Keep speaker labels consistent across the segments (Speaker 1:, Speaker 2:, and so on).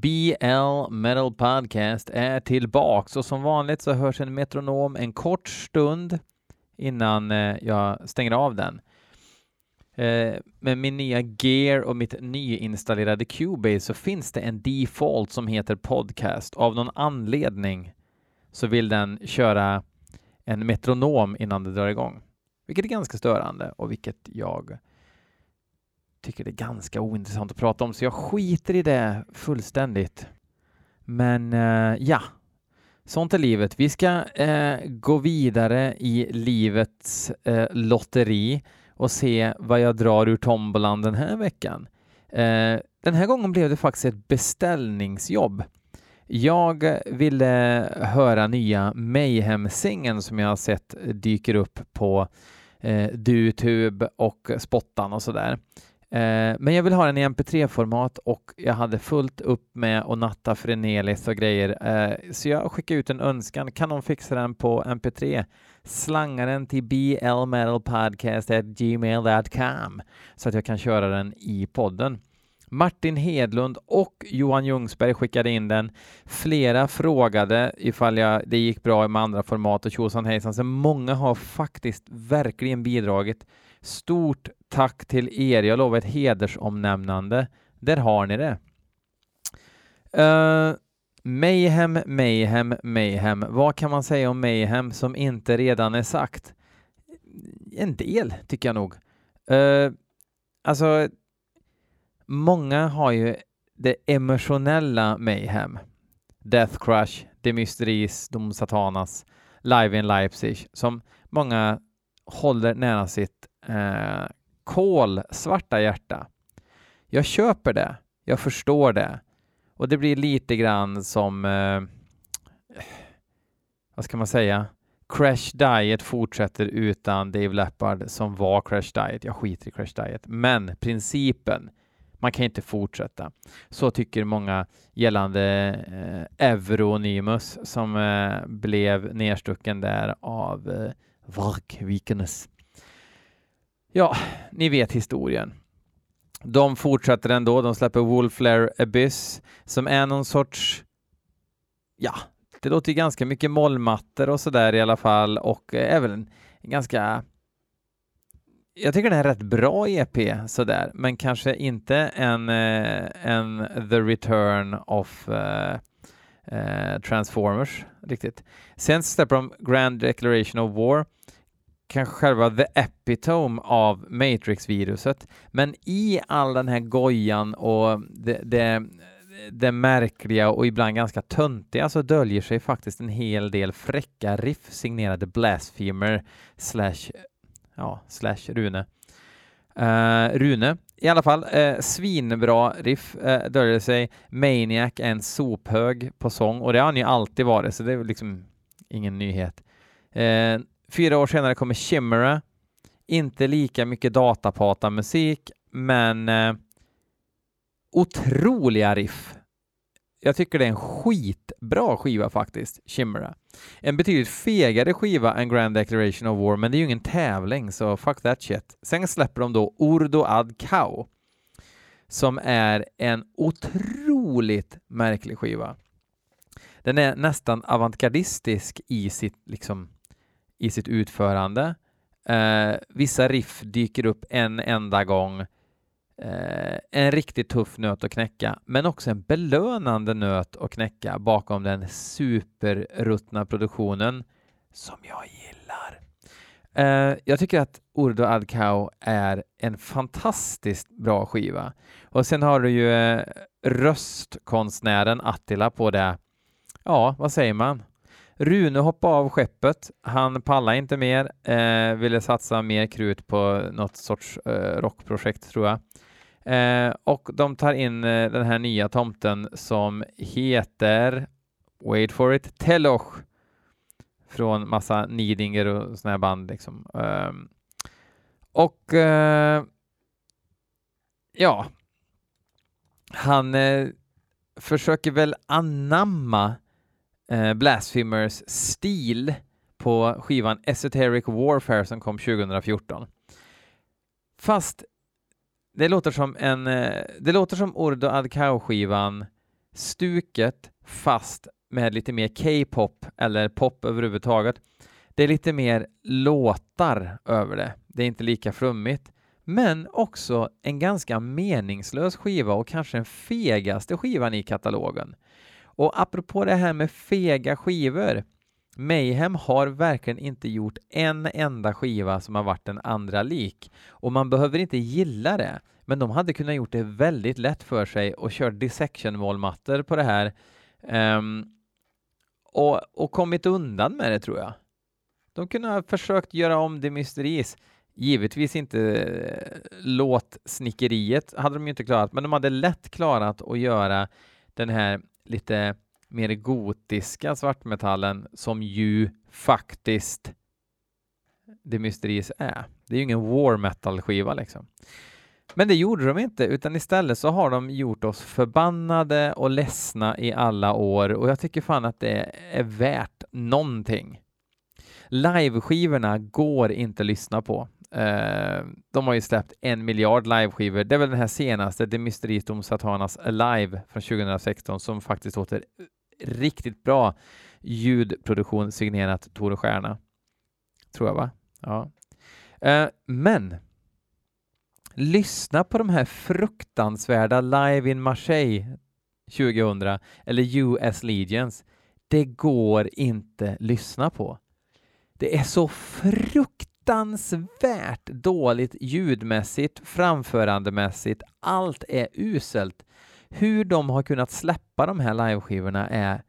Speaker 1: BL Metal Podcast är tillbaks och som vanligt så hörs en metronom en kort stund innan eh, jag stänger av den. Eh, med min nya Gear och mitt nyinstallerade Cubase så finns det en default som heter Podcast. Av någon anledning så vill den köra en metronom innan det drar igång, vilket är ganska störande och vilket jag tycker det är ganska ointressant att prata om, så jag skiter i det fullständigt. Men eh, ja, sånt är livet. Vi ska eh, gå vidare i livets eh, lotteri och se vad jag drar ur tombolan den här veckan. Eh, den här gången blev det faktiskt ett beställningsjobb. Jag ville höra nya Mayhem-singeln som jag har sett dyker upp på eh, Dutube och Spottan och sådär. Eh, men jag vill ha den i mp3-format och jag hade fullt upp med att natta Frenelis och grejer. Eh, så jag skickade ut en önskan. Kan någon fixa den på mp3? Slanga den till blmetalpodcast.gmail.com så att jag kan köra den i podden. Martin Hedlund och Johan Ljungsberg skickade in den. Flera frågade ifall jag, det gick bra med andra format och tjosan hejsan, så många har faktiskt verkligen bidragit. Stort tack till er. Jag lovar ett hedersomnämnande. Där har ni det. Uh, mayhem, mayhem, mayhem. Vad kan man säga om mayhem som inte redan är sagt? En del, tycker jag nog. Uh, alltså, många har ju det emotionella mayhem. Death Crush, De Mysteries, Dom Satanas, Live in Leipzig, som många håller nära sitt eh, kolsvarta hjärta. Jag köper det, jag förstår det och det blir lite grann som, eh, vad ska man säga, Crash Diet fortsätter utan Dave Leppard som var Crash Diet. Jag skiter i Crash Diet, men principen, man kan inte fortsätta. Så tycker många gällande eh, Euronymus som eh, blev nedstucken där av eh, Varkvikenes. Ja, ni vet historien. De fortsätter ändå. De släpper Wolflare Abyss som är någon sorts, ja, det låter ganska mycket mollmattor och sådär i alla fall och eh, även en ganska jag tycker det är en rätt bra EP sådär, men kanske inte en, eh, en The Return of uh, uh, Transformers riktigt. Sen släpper de Grand Declaration of War kanske själva the epitome av Matrix-viruset. Men i all den här gojan och det, det, det märkliga och ibland ganska töntiga så döljer sig faktiskt en hel del fräcka riff signerade Blasphemer slash, ja, slash Rune. Uh, Rune, i alla fall, uh, svinbra riff uh, döljer sig. Maniac är en sophög på sång och det har han ju alltid varit, så det är liksom ingen nyhet. Uh, Fyra år senare kommer Chimera. Inte lika mycket datapata-musik, men eh, otroliga riff. Jag tycker det är en skitbra skiva faktiskt, Chimera. En betydligt fegare skiva än Grand Declaration of War, men det är ju ingen tävling, så fuck that shit. Sen släpper de då Urdo Ad Kao, som är en otroligt märklig skiva. Den är nästan avantgardistisk i sitt liksom i sitt utförande. Eh, vissa riff dyker upp en enda gång. Eh, en riktigt tuff nöt att knäcka, men också en belönande nöt att knäcka bakom den superruttna produktionen som jag gillar. Eh, jag tycker att Urdo Adkao är en fantastiskt bra skiva. Och sen har du ju eh, röstkonstnären Attila på det. Ja, vad säger man? Rune hoppade av skeppet. Han pallade inte mer, eh, ville satsa mer krut på något sorts eh, rockprojekt tror jag. Eh, och de tar in eh, den här nya tomten som heter, wait for it, Teloch från massa Nidinger och såna här band liksom. Ehm, och eh, ja, han eh, försöker väl anamma eh, Blasphemers stil på skivan Esoteric Warfare som kom 2014. Fast det låter som en, eh, det låter som Urdo Adkao-skivan stuket fast med lite mer K-pop eller pop överhuvudtaget. Det är lite mer låtar över det. Det är inte lika flummigt, men också en ganska meningslös skiva och kanske den fegaste skivan i katalogen. Och apropå det här med fega skivor, Mayhem har verkligen inte gjort en enda skiva som har varit en andra lik. Och man behöver inte gilla det, men de hade kunnat gjort det väldigt lätt för sig och kört dissection-målmattor på det här um, och, och kommit undan med det tror jag. De kunde ha försökt göra om The Mysteries. Givetvis inte eh, låtsnickeriet hade de ju inte klarat, men de hade lätt klarat att göra den här lite mer gotiska svartmetallen som ju faktiskt The Mysteries är. Det är ju ingen war metal-skiva liksom. Men det gjorde de inte, utan istället så har de gjort oss förbannade och ledsna i alla år och jag tycker fan att det är värt någonting. Liveskivorna går inte att lyssna på. Uh, de har ju släppt en miljard liveskivor. Det är väl den här senaste, The Mysteries Satanas Alive från 2016 som faktiskt låter riktigt bra ljudproduktion signerat Tore Stjärna. Tror jag va? Ja. Uh, men lyssna på de här fruktansvärda Live in Marseille 2000 eller US Legions. Det går inte lyssna på. Det är så fruktansvärt fruktansvärt dåligt ljudmässigt, framförandemässigt. Allt är uselt. Hur de har kunnat släppa de här liveskivorna är,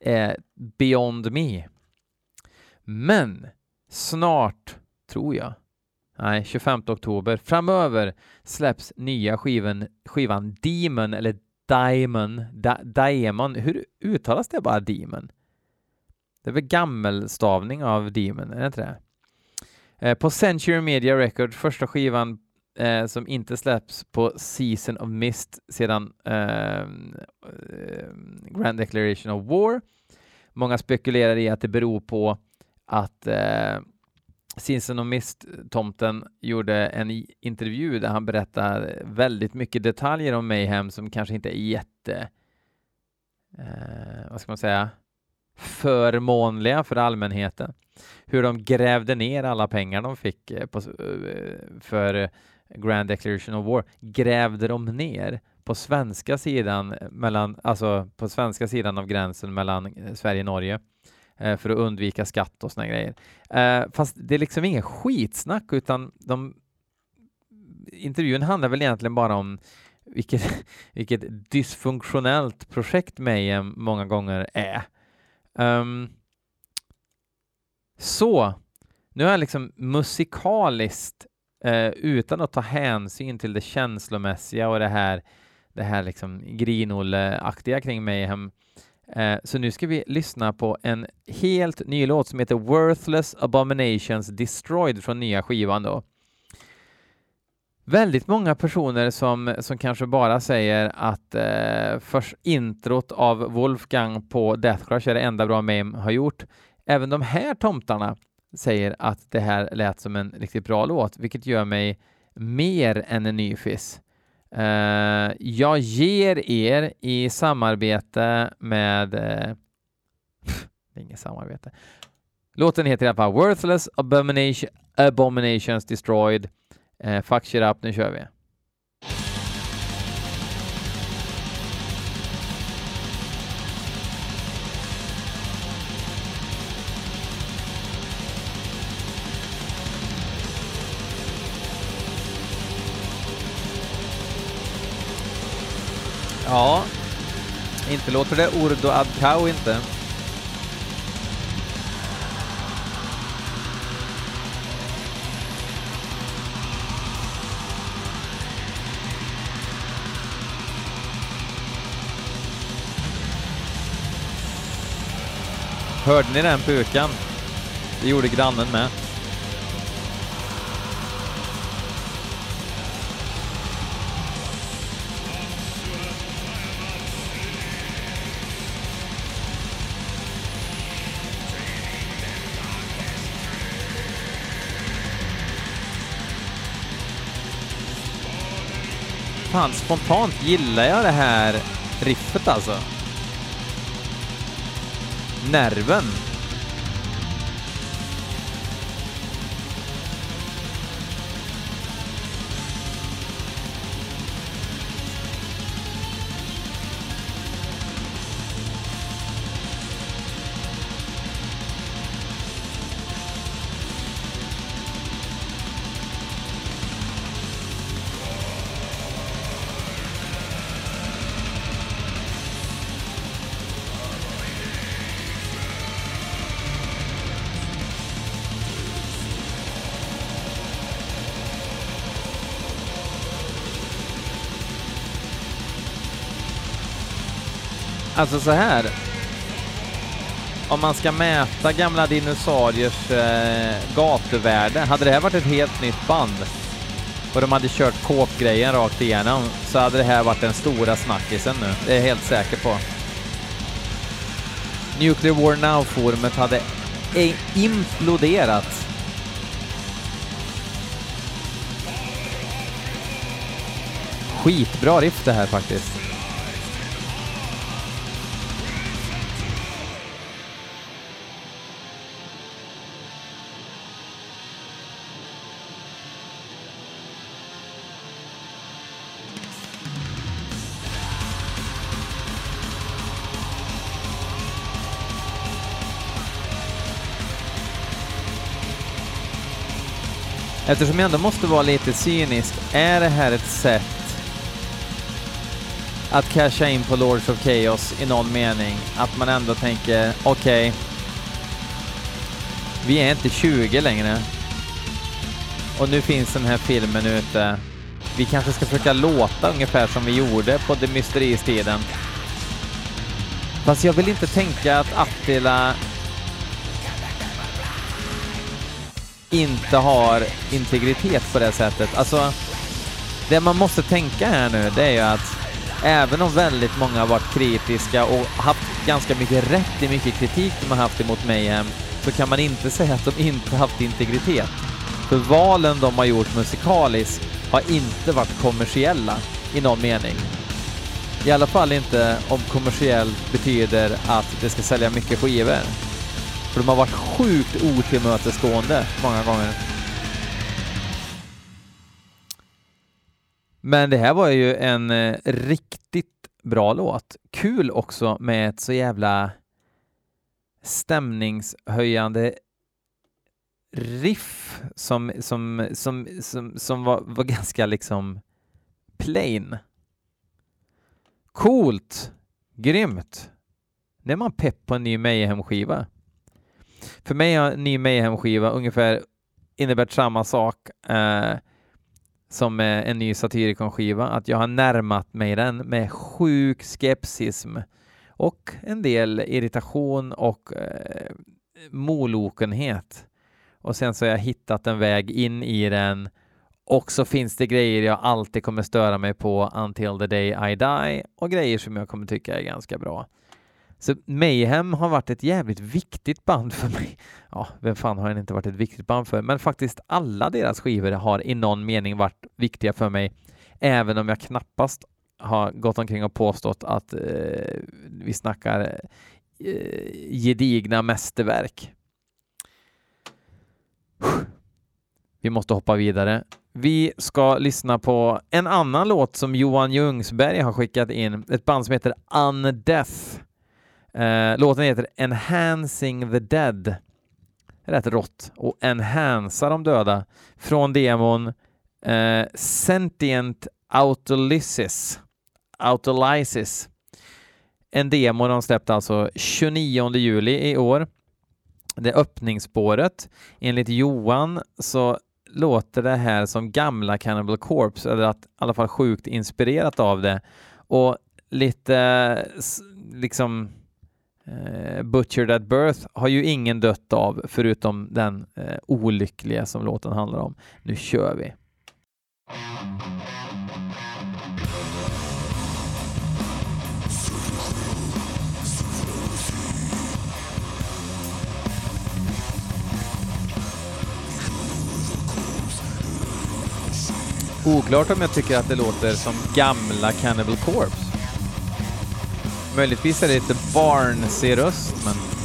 Speaker 1: är beyond me. Men snart, tror jag, nej, 25 oktober, framöver släpps nya skivan, skivan Demon eller Diamond, da, Diamond, hur uttalas det bara Demon? Det är väl gammelstavning av Demon, är det inte det? Eh, på Century Media Records, första skivan eh, som inte släpps på Season of Mist sedan eh, Grand Declaration of War. Många spekulerar i att det beror på att eh, Season of Mist-tomten gjorde en intervju där han berättar väldigt mycket detaljer om Mayhem som kanske inte är jätte, eh, vad ska man säga, förmånliga för allmänheten. Hur de grävde ner alla pengar de fick eh, på, eh, för Grand Declaration of War, grävde de ner på svenska sidan eh, mellan, alltså på svenska sidan av gränsen mellan Sverige och Norge för att undvika skatt och såna grejer. Fast det är liksom ingen skitsnack utan de intervjun handlar väl egentligen bara om vilket, vilket dysfunktionellt projekt Mayhem många gånger är. Um, så, nu har jag liksom musikaliskt, eh, utan att ta hänsyn till det känslomässiga och det här, det här liksom grinolle-aktiga kring Mayhem, eh, så nu ska vi lyssna på en helt ny låt som heter Worthless Abominations Destroyed från nya skivan då väldigt många personer som, som kanske bara säger att eh, först introt av Wolfgang på Death Crush är det enda bra Mame har gjort. Även de här tomtarna säger att det här lät som en riktigt bra låt, vilket gör mig mer än en nyfis. Uh, eh, jag ger er i samarbete med... Uh, inget samarbete. Låten heter i alla fall Worthless Abomination, Abominations Destroyed eh, fuck shit up, nu kör vi. Ja, inte låter det Urdo Adkau inte. Hörde ni den pukan? Det gjorde grannen med. Fan, spontant gillar jag det här riffet alltså. Nerven. Alltså så här. Om man ska mäta gamla dinosauriers eh, gatuvärde, hade det här varit ett helt nytt band och de hade kört kåpgrejen rakt igenom så hade det här varit den stora snackisen nu. Det är jag helt säker på. Nuclear War Now-forumet hade imploderat. Skitbra riff det här faktiskt. Eftersom jag ändå måste vara lite cynisk, är det här ett sätt att casha in på Lords of Chaos i någon mening? Att man ändå tänker, okej, okay, vi är inte 20 längre. Och nu finns den här filmen ute. Vi kanske ska försöka låta ungefär som vi gjorde på The Mysteries-tiden. Fast jag vill inte tänka att Attila inte har integritet på det sättet. Alltså, det man måste tänka här nu, det är ju att även om väldigt många har varit kritiska och haft ganska mycket rätt i mycket kritik de har haft emot Mayhem, så kan man inte säga att de inte haft integritet. För valen de har gjort musikaliskt har inte varit kommersiella i någon mening. I alla fall inte om kommersiellt betyder att det ska sälja mycket skivor. För de har varit sjukt otillmötesgående många gånger. Men det här var ju en eh, riktigt bra låt. Kul också med ett så jävla stämningshöjande riff som, som, som, som, som var, var ganska liksom plain. Coolt! Grymt! Nu är man pepp på en ny Mayhem-skiva. För mig har en ny Mayhem-skiva ungefär innebärt samma sak eh, som en ny Satyricon-skiva, att jag har närmat mig den med sjuk skepsism och en del irritation och eh, molokenhet. Och sen så har jag hittat en väg in i den och så finns det grejer jag alltid kommer störa mig på until the day I die och grejer som jag kommer tycka är ganska bra. Så Mayhem har varit ett jävligt viktigt band för mig. Ja, vem fan har den inte varit ett viktigt band för? Men faktiskt alla deras skivor har i någon mening varit viktiga för mig, även om jag knappast har gått omkring och påstått att eh, vi snackar eh, gedigna mästerverk. Vi måste hoppa vidare. Vi ska lyssna på en annan låt som Johan Ljungsberg har skickat in, ett band som heter Undeath. Eh, låten heter Enhancing the Dead. Rätt rått. Och enhansa de döda. Från demon eh, Sentient Autolysis. Autolysis. En demo de släppte alltså 29 juli i år. Det är öppningsspåret. Enligt Johan så låter det här som gamla Cannibal Corpse, eller att i alla fall sjukt inspirerat av det. Och lite liksom Eh, Butchered at Birth har ju ingen dött av förutom den eh, olyckliga som låten handlar om. Nu kör vi! Oklart om jag tycker att det låter som gamla Cannibal Corpse. Möjligtvis är det lite barnsig röst, men...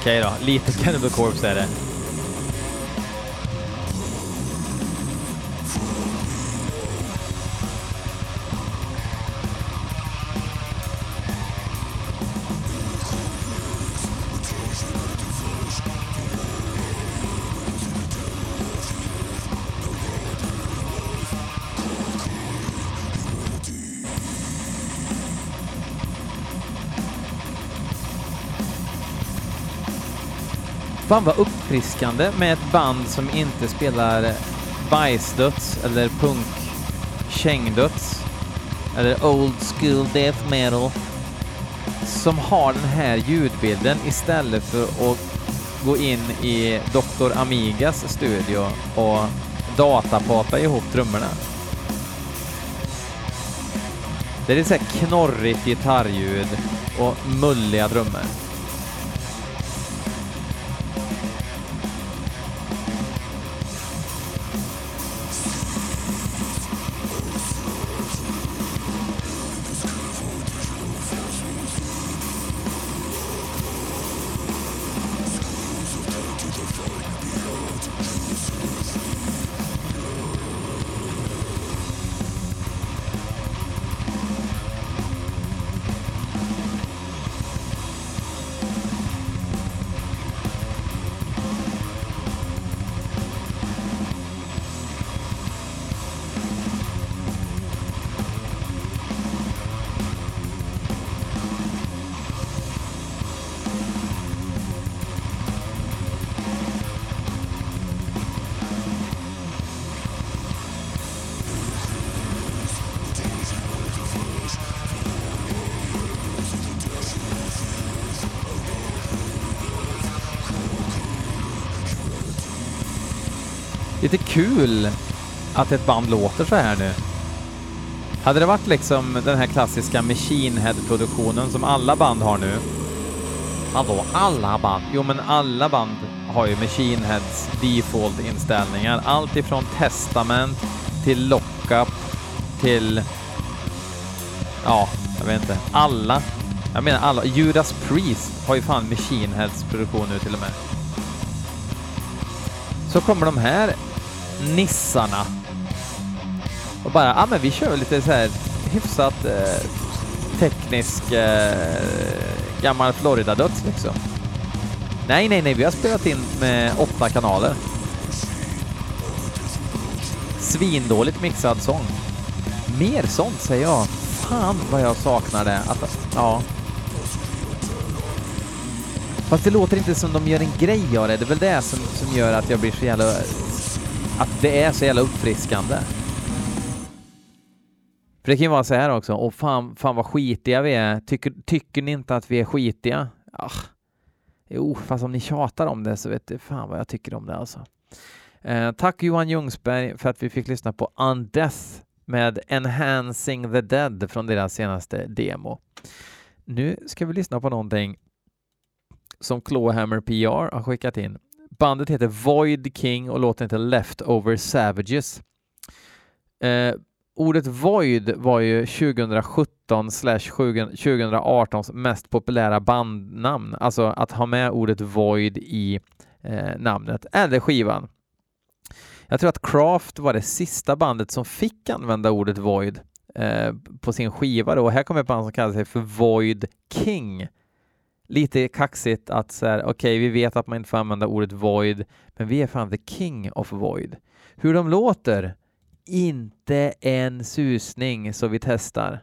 Speaker 1: Okej då, lite Cannibal Corpse är det. Fan vad uppfriskande med ett band som inte spelar bajsdöds eller punk kängdöds eller old school death metal som har den här ljudbilden istället för att gå in i Dr. Amigas studio och datapata ihop trummorna. Det är så här knorrigt gitarrljud och mulliga drömmar. Lite kul att ett band låter så här nu. Hade det varit liksom den här klassiska Machine Head-produktionen som alla band har nu. Hallå, alla band? Jo, men alla band har ju Machine Heads default-inställningar. Allt ifrån Testament till Lockup till... Ja, jag vet inte. Alla. Jag menar alla. Judas Priest har ju fan Machine Heads produktion nu till och med. Så kommer de här nissarna. Och bara, ja ah, men vi kör lite så här hyfsat eh, teknisk eh, gammal Florida-döds liksom. Nej, nej, nej, vi har spelat in med åtta kanaler. Svindåligt mixad sång. Mer sånt säger jag. Fan vad jag saknar det. Att, ja. Fast det låter inte som de gör en grej av det. Det är väl det som, som gör att jag blir så jävla att det är så jävla uppfriskande. För det kan ju vara så här också, och fan, fan vad skitiga vi är. Tycker, tycker ni inte att vi är skitiga? Ah. Jo, fast om ni tjatar om det så vet du fan vad jag tycker om det alltså. Eh, tack Johan Ljungsberg för att vi fick lyssna på Undeath med Enhancing the Dead från deras senaste demo. Nu ska vi lyssna på någonting som Clawhammer PR har skickat in. Bandet heter Void King och låten heter Leftover Savages. Eh, ordet Void var ju 2017 2018 mest populära bandnamn, alltså att ha med ordet Void i eh, namnet, eller skivan. Jag tror att Craft var det sista bandet som fick använda ordet Void eh, på sin skiva då. Här kommer ett band som kallar sig för Void King lite kaxigt att så här, okej, okay, vi vet att man inte får använda ordet void, men vi är fan the king of void. Hur de låter? Inte en susning, så vi testar.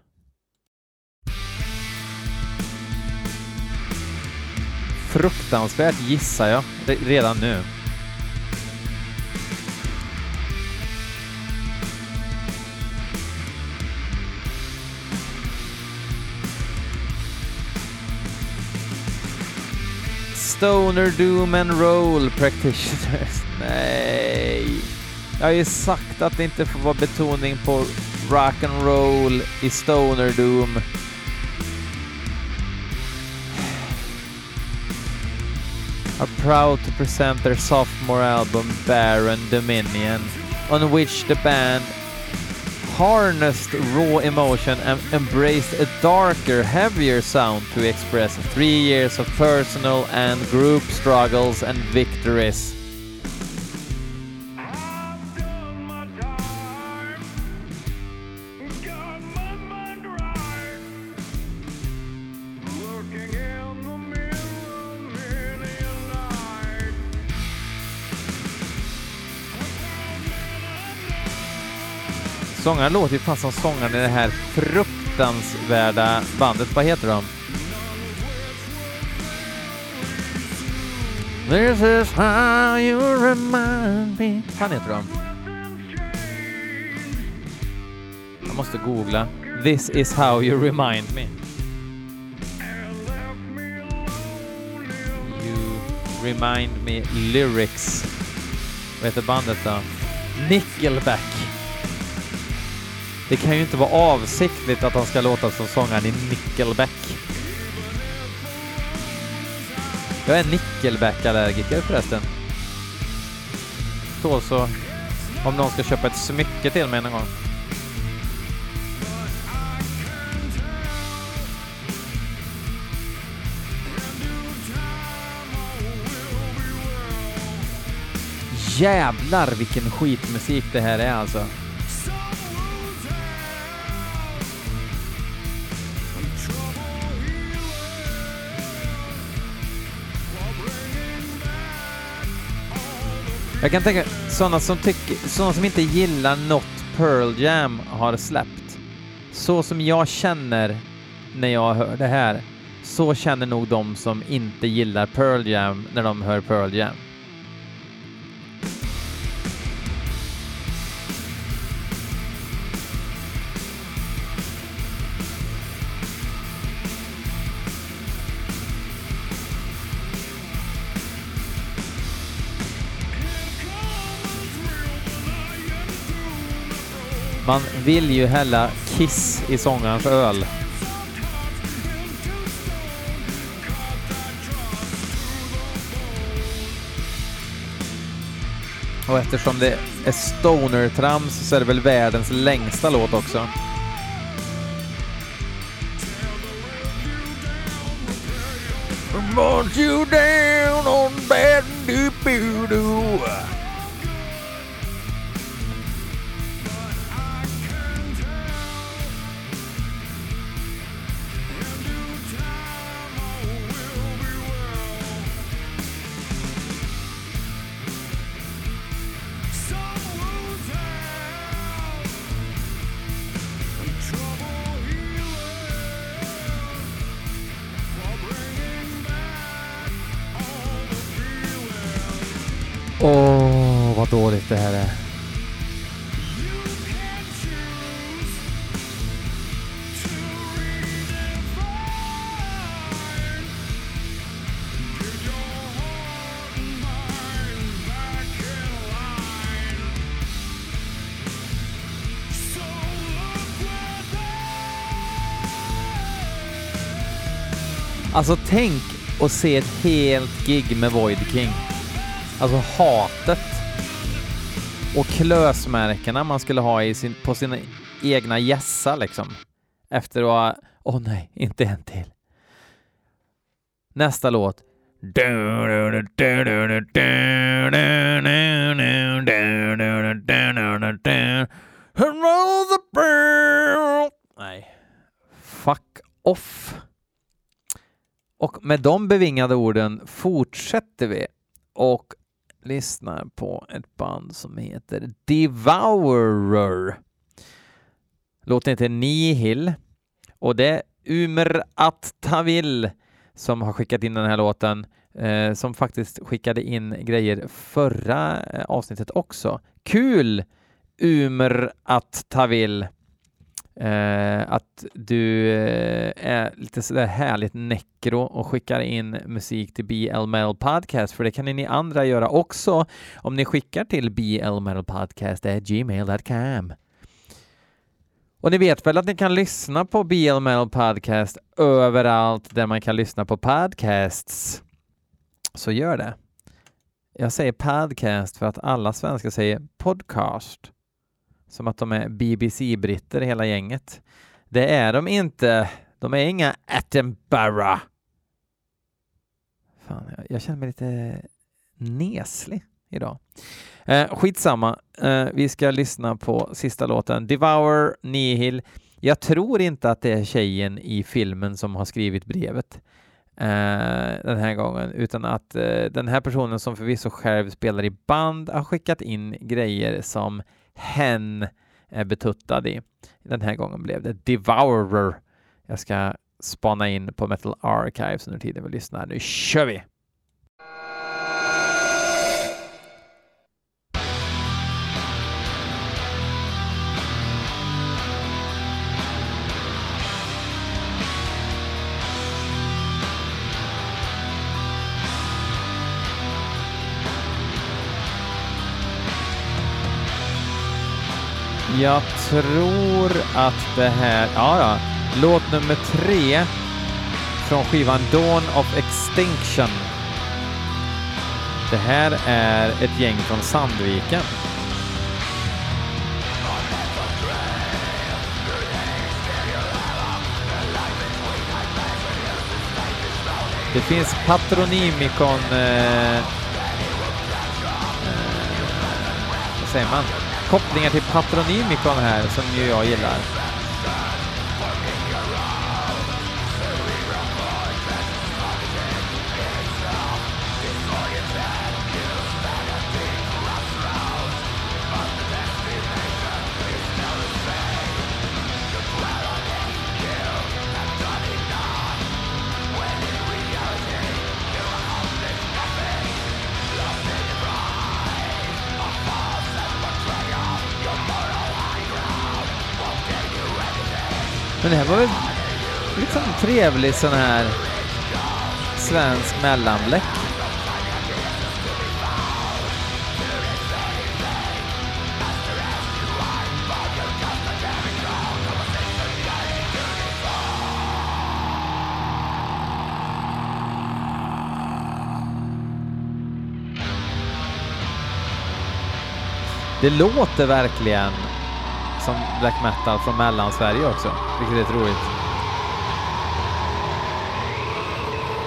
Speaker 1: Fruktansvärt gissar jag redan nu. Stoner Doom and Roll Practitioners. Nej. Jag har ju sagt att det inte får vara betoning på rock and roll i Stoner Doom. Are proud to present their sophomore album Baron Dominion, on which the band harnessed raw emotion and embraced a darker, heavier sound to express three years of personal and group struggles and victories. Sångaren låter ju fan som sångaren i det här fruktansvärda bandet. Vad heter de? This is how you remind me. Vad heter de? Jag måste googla. This is how you remind me. You remind me lyrics. Vad heter bandet då? Nickelback. Det kan ju inte vara avsiktligt att han ska låta som sångaren i Nickelback. Jag är Nickelback-allergiker förresten. Så så, om någon ska köpa ett smycke till mig någon gång. Jävlar vilken skitmusik det här är alltså. Jag kan tänka sådana som, tycker, sådana som inte gillar något Pearl Jam har släppt. Så som jag känner när jag hör det här, så känner nog de som inte gillar Pearl Jam när de hör Pearl Jam. Man vill ju hälla kiss i sångarens öl. Och eftersom det är stoner-trams så är det väl världens längsta låt också. Want you down on bad doo vad dåligt det här är. Alltså tänk att se ett helt gig med Void King. Alltså hatet och klösmärkena man skulle ha i sin, på sina egna gässa liksom. Efter att ha, åh oh, nej, inte en till. Nästa låt. Nej. Fuck off. Och med de bevingade orden fortsätter vi och lyssnar på ett band som heter Devourer. Låten heter Nihil och det är Umer Attavil som har skickat in den här låten eh, som faktiskt skickade in grejer förra eh, avsnittet också. Kul Umer Attavil! Eh, att du eh, är lite sådär härligt nekro och skickar in musik till BL Podcast, för det kan ni andra göra också om ni skickar till blmetalpodcast.gmail.com. Och ni vet väl att ni kan lyssna på BL Podcast överallt där man kan lyssna på podcasts. Så gör det. Jag säger podcast för att alla svenskar säger podcast. Som att de är BBC-britter hela gänget. Det är de inte. De är inga Attenborough. Fan, jag, jag känner mig lite neslig idag. Eh, skitsamma. Eh, vi ska lyssna på sista låten. Devour Nihil. Jag tror inte att det är tjejen i filmen som har skrivit brevet eh, den här gången, utan att eh, den här personen som förvisso själv spelar i band har skickat in grejer som hen är betuttad i. Den här gången blev det Devourer. Jag ska spana in på Metal Archives under tiden vi lyssnar. Nu kör vi! Jag tror att det här, ja, ja, låt nummer tre från skivan Dawn of Extinction. Det här är ett gäng från Sandviken. Det finns Patronymikon... Eh, eh, vad säger man? Kopplingar till Patronymikon här som ju jag gillar. Men det här var väl liksom trevlig sån här svensk mellanbläck. Det låter verkligen som black metal från Mellansverige också, vilket är lite roligt.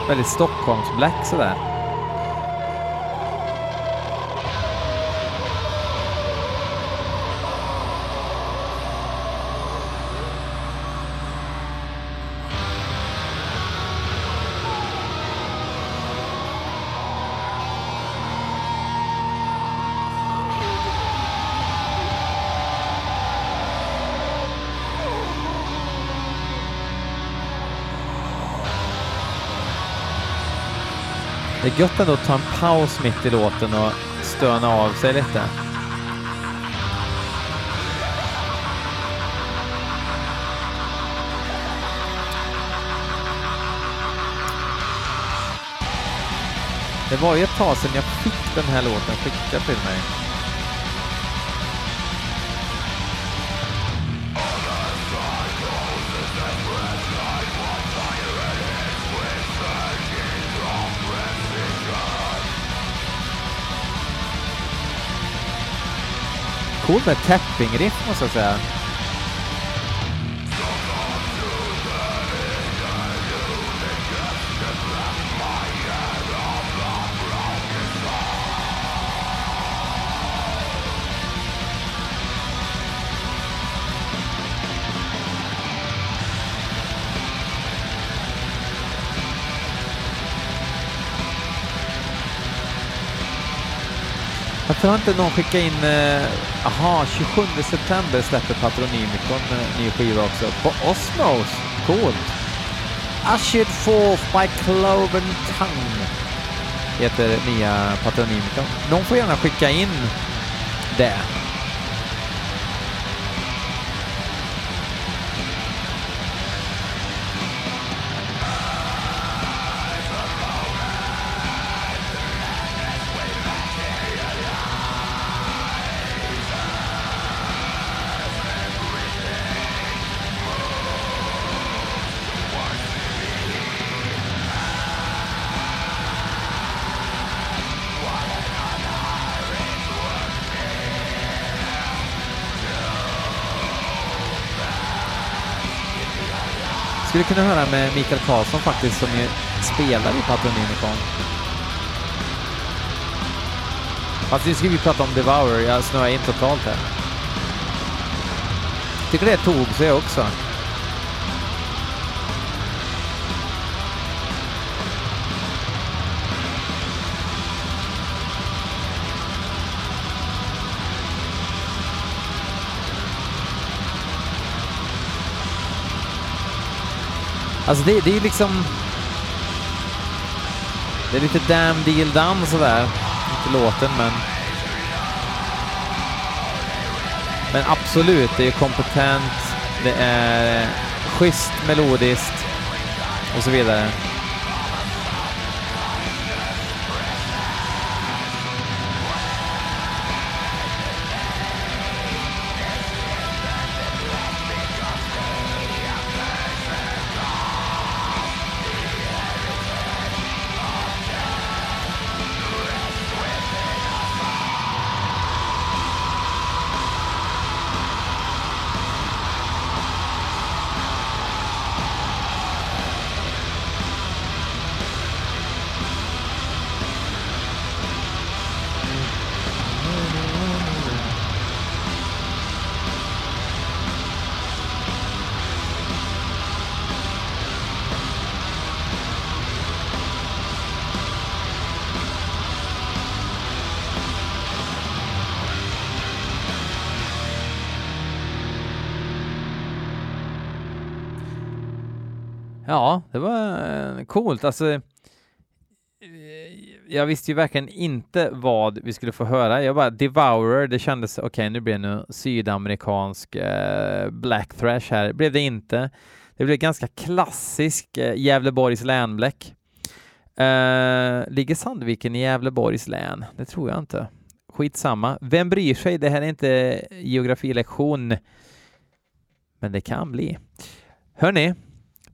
Speaker 1: Väldigt Stockholms-black sådär. Är gött ändå att ta en paus mitt i låten och stöna av sig lite. Det var ju ett tag sedan jag fick den här låten skickad till mig. Cool med tapping-riff måste jag säga. Tror inte någon skickade in... Jaha, eh, 27 september släpper Patronymikon eh, ny skiva också. På Osmos. Coolt. Ushered Forth by Cloven Tongue heter nya Patronymikon. Någon får gärna skicka in det. Skulle kunna höra med Mikael Karlsson faktiskt som ju spelar i Patron Unicorn. Fast nu ska vi prata om Devour, jag snöar in totalt här. Tycker det tog sig också. Alltså det, det är ju liksom... Det är lite damn deal done sådär. Inte låten men... Men absolut, det är kompetent, det är schysst melodiskt och så vidare. Ja, det var eh, coolt. Alltså, eh, jag visste ju verkligen inte vad vi skulle få höra. Jag bara Devourer, det kändes okej, okay, nu blir det nu sydamerikansk eh, black thrash här. Det blev det inte. Det blev ganska klassisk eh, Gävleborgs länbläck. Eh, ligger Sandviken i Gävleborgs län? Det tror jag inte. Skitsamma. Vem bryr sig? Det här är inte geografilektion. Men det kan bli. Hörni,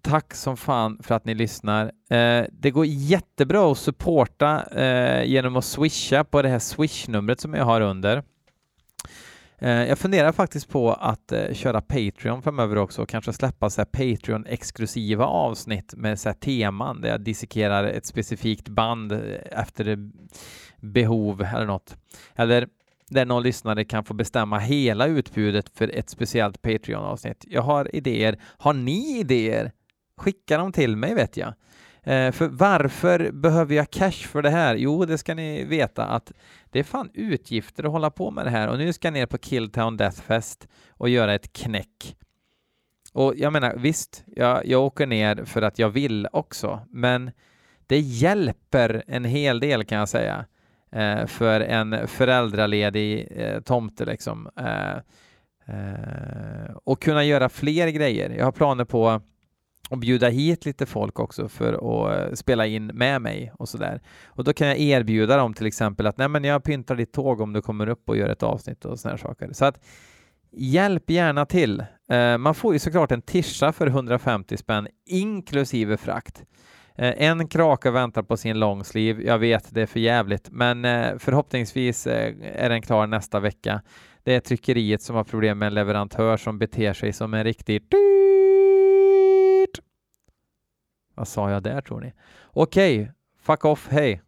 Speaker 1: tack som fan för att ni lyssnar. Eh, det går jättebra att supporta eh, genom att swisha på det här swishnumret som jag har under. Eh, jag funderar faktiskt på att eh, köra Patreon framöver också och kanske släppa så Patreon-exklusiva avsnitt med så teman där jag dissekerar ett specifikt band eh, efter behov eller något. Eller där någon lyssnare kan få bestämma hela utbudet för ett speciellt Patreon-avsnitt. Jag har idéer. Har ni idéer? Skicka dem till mig vet jag. Eh, för varför behöver jag cash för det här? Jo, det ska ni veta att det är fan utgifter att hålla på med det här och nu ska jag ner på Killtown Deathfest och göra ett knäck. Och jag menar visst, jag, jag åker ner för att jag vill också, men det hjälper en hel del kan jag säga eh, för en föräldraledig eh, tomte liksom. Eh, eh och kunna göra fler grejer. Jag har planer på och bjuda hit lite folk också för att eh, spela in med mig och sådär. Och då kan jag erbjuda dem till exempel att nej men jag pyntar ditt tåg om du kommer upp och gör ett avsnitt och sådana saker. Så att hjälp gärna till. Eh, man får ju såklart en tischa för 150 spänn inklusive frakt. Eh, en kraka väntar på sin långsliv. Jag vet, det är för jävligt, men eh, förhoppningsvis eh, är den klar nästa vecka. Det är tryckeriet som har problem med en leverantör som beter sig som en riktig vad sa jag där tror ni? Okej, okay, fuck off, hej!